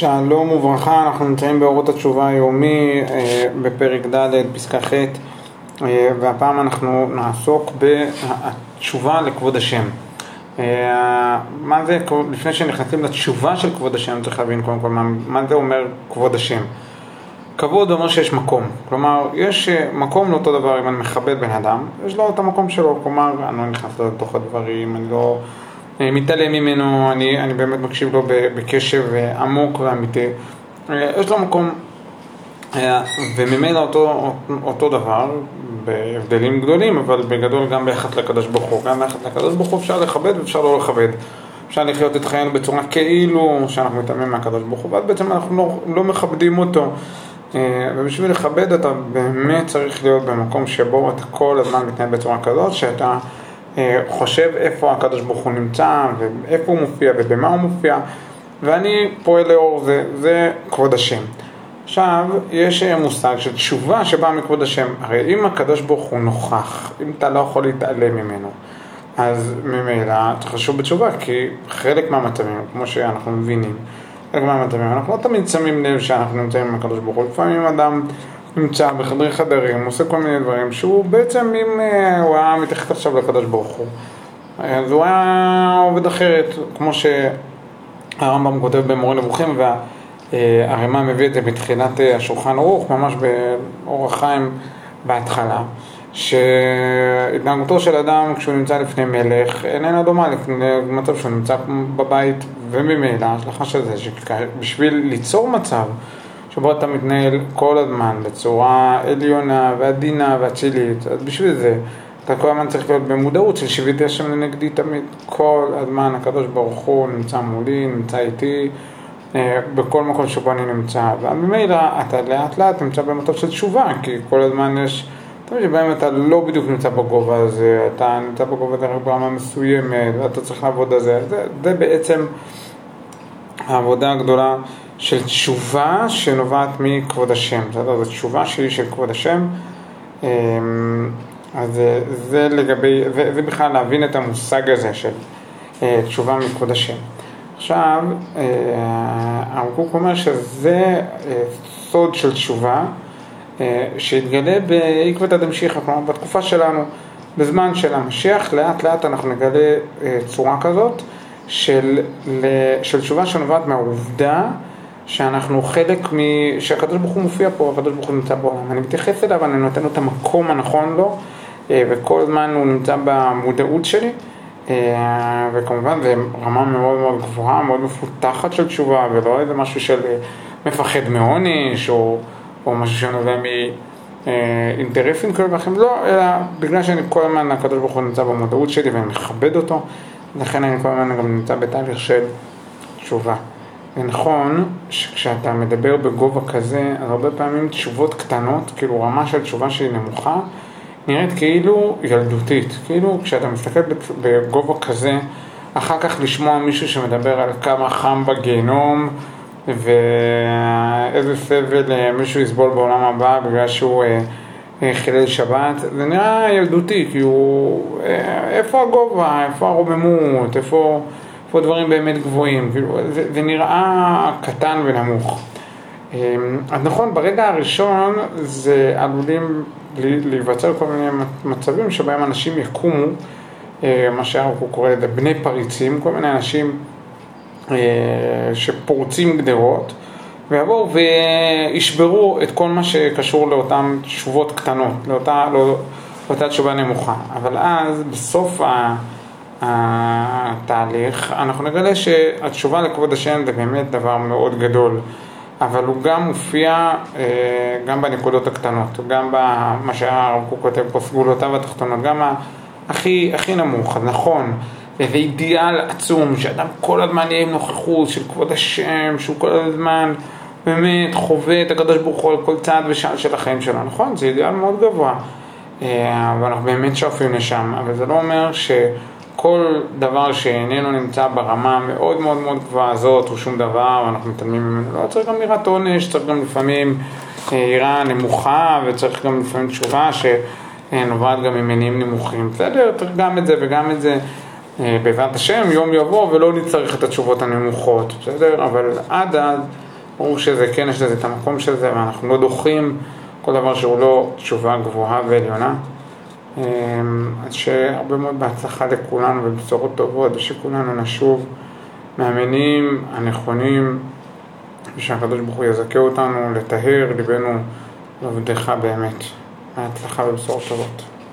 שלום וברכה, אנחנו נמצאים באורות התשובה היומי אה, בפרק ד', פסקה ח', אה, והפעם אנחנו נעסוק בתשובה לכבוד השם. אה, מה זה, לפני שנכנסים לתשובה של כבוד השם, צריך להבין קודם כל מה, מה זה אומר כבוד השם. כבוד אומר שיש מקום, כלומר יש מקום לאותו דבר אם אני מכבד בן אדם, יש לו את המקום שלו, כלומר אני לא נכנס לתוך הדברים, אני לא מתעלם ממנו, אני, אני באמת מקשיב לו בקשב עמוק ואמיתי. יש לו מקום, אה, וממילא אותו, אותו דבר, בהבדלים גדולים, אבל בגדול גם ביחס לקדוש ברוך הוא. גם ביחס לקדוש ברוך הוא אפשר לכבד ואפשר לא לכבד. אפשר לחיות את חיינו בצורה כאילו שאנחנו מתעלמים מהקדוש ברוך הוא, ואז בעצם אנחנו לא, לא מכבדים אותו. אה, ובשביל לכבד אתה באמת צריך להיות במקום שבו אתה כל הזמן מתנהל בצורה כזאת, שאתה אה, חושב איפה הקדוש ברוך הוא נמצא, ואיפה הוא מופיע ובמה הוא מופיע, ואני פועל לאור זה, זה כבוד השם. עכשיו, יש אה, מושג של תשובה שבאה מכבוד השם. הרי אם הקדוש ברוך הוא נוכח, אם אתה לא יכול להתעלם ממנו, אז ממילא צריך לשוב בתשובה, כי חלק מהמצבים, כמו שאנחנו מבינים, חלק מהמצבים, אנחנו לא תמיד שמים לב שאנחנו נמצאים עם הקדוש ברוך הוא. לפעמים אדם נמצא בחדרי חדרים, עושה כל מיני דברים, שהוא בעצם, אם אה, הוא היה מתייחס עכשיו לקדוש ברוך הוא, אז הוא היה עובד אחרת, כמו שהרמב"ם כותב במורה נבוכים, והרמ"א מביא את זה בתחילת אה, השולחן ערוך, ממש באורח חיים בהתחלה, שהתנהגותו של אדם כשהוא נמצא לפני מלך איננה דומה למצב שהוא נמצא בבית, וממילא ההשלכה של זה, שבשביל ליצור מצב שבו אתה מתנהל כל הזמן בצורה עליונה ועדינה ואצילית, אז בשביל זה אתה כל הזמן צריך להיות במודעות של שיביתי השם לנגדי תמיד. כל הזמן הקדוש ברוך הוא נמצא מולי, נמצא איתי, אה, בכל מקום שבו אני נמצא. וממילא אתה לאט לאט נמצא במצב של תשובה, כי כל הזמן יש... תמיד שבהם אתה לא בדיוק נמצא בגובה הזה, אתה נמצא בגובה דרך ברמה מסוימת, ואתה צריך לעבוד על זה. זה, זה בעצם העבודה הגדולה של תשובה שנובעת מכבוד השם, בסדר? זו תשובה שלי של כבוד השם. אמ, אז זה לגבי, זה, בכלל להבין את המושג הזה של אה, תשובה מכבוד השם. עכשיו, אה, הרב קוק אומר שזה אה, סוד של תשובה שהתגלה בעקבתא דמשיחא, כלומר בתקופה שלנו, בזמן של המשיח, לאט לאט אנחנו נגלה צורה כזאת של, של תשובה שנובעת מהעובדה שאנחנו חלק מ... שהקדוש ברוך הוא מופיע פה, הקדוש ברוך הוא נמצא בעולם. אני מתייחס אליו, אני נותן לו את המקום הנכון לו, אה, וכל הזמן הוא נמצא במודעות שלי. אה, וכמובן זו רמה מאוד מאוד גבוהה, מאוד מפותחת של תשובה, ולא איזה משהו של אה, מפחד מעונש, או, או משהו שנובע מאינטרסים כאלה ואחרים, לא, אלא בגלל שאני כל הזמן, הקדוש ברוך הוא נמצא במודעות שלי ואני מכבד אותו, לכן אני כל הזמן גם נמצא בתהליך של תשובה. ונכון שכשאתה מדבר בגובה כזה, אז הרבה פעמים תשובות קטנות, כאילו רמה של תשובה שהיא נמוכה, נראית כאילו ילדותית. כאילו כשאתה מסתכל בגובה כזה, אחר כך לשמוע מישהו שמדבר על כמה חם בגיהנום ואיזה סבל אה, מישהו יסבול בעולם הבא בגלל שהוא אה, אה, חילל שבת, זה נראה ילדותי, כאילו איפה הגובה, איפה הרוממות, איפה... פה דברים באמת גבוהים, זה, זה נראה קטן ונמוך. אמ, אז נכון, ברגע הראשון זה עלולים להיווצר כל מיני מצבים שבהם אנשים יקומו, אה, מה שאנחנו קוראים לזה בני פריצים, כל מיני אנשים אה, שפורצים גדרות, ויבואו וישברו את כל מה שקשור לאותן תשובות קטנות, לאותה, לאותה תשובה נמוכה. אבל אז בסוף ה... התהליך, אנחנו נגלה שהתשובה לכבוד השם זה באמת דבר מאוד גדול, אבל הוא גם מופיע אה, גם בנקודות הקטנות, גם במה שהרב קוק כותב פה, סגולותיו התחתונות, גם הכי, הכי נמוך, נכון, איזה אידיאל עצום, שאדם כל הזמן יהיה עם נוכחות של כבוד השם, שהוא כל הזמן באמת חווה את הקדוש ברוך הוא על כל צעד ושעל של החיים שלו, נכון? זה אידיאל מאוד גבוה, אה, ואנחנו באמת שואפים לשם, אבל זה לא אומר ש... כל דבר שאיננו נמצא ברמה המאוד מאוד מאוד גבוהה הזאת הוא שום דבר, אנחנו מתעלמים ממנו, לא צריך גם יראת עונש, צריך גם לפעמים אה, יראה נמוכה וצריך גם לפעמים תשובה שנובעת גם ממניעים נמוכים. בסדר, צריך גם את זה וגם את זה. אה, בעזרת השם יום יבוא ולא נצטרך את התשובות הנמוכות, בסדר? אבל עד אז ברור שזה כן, יש לזה את המקום של זה, ואנחנו לא דוחים כל דבר שהוא לא תשובה גבוהה ועליונה. אמ, אז שהרבה מאוד בהצלחה לכולנו ובשורות טובות, ושכולנו נשוב מהמינים הנכונים, ושהקדוש ברוך הוא יזכה אותנו לטהר ליבנו לעבדך באמת. בהצלחה ובשורות טובות.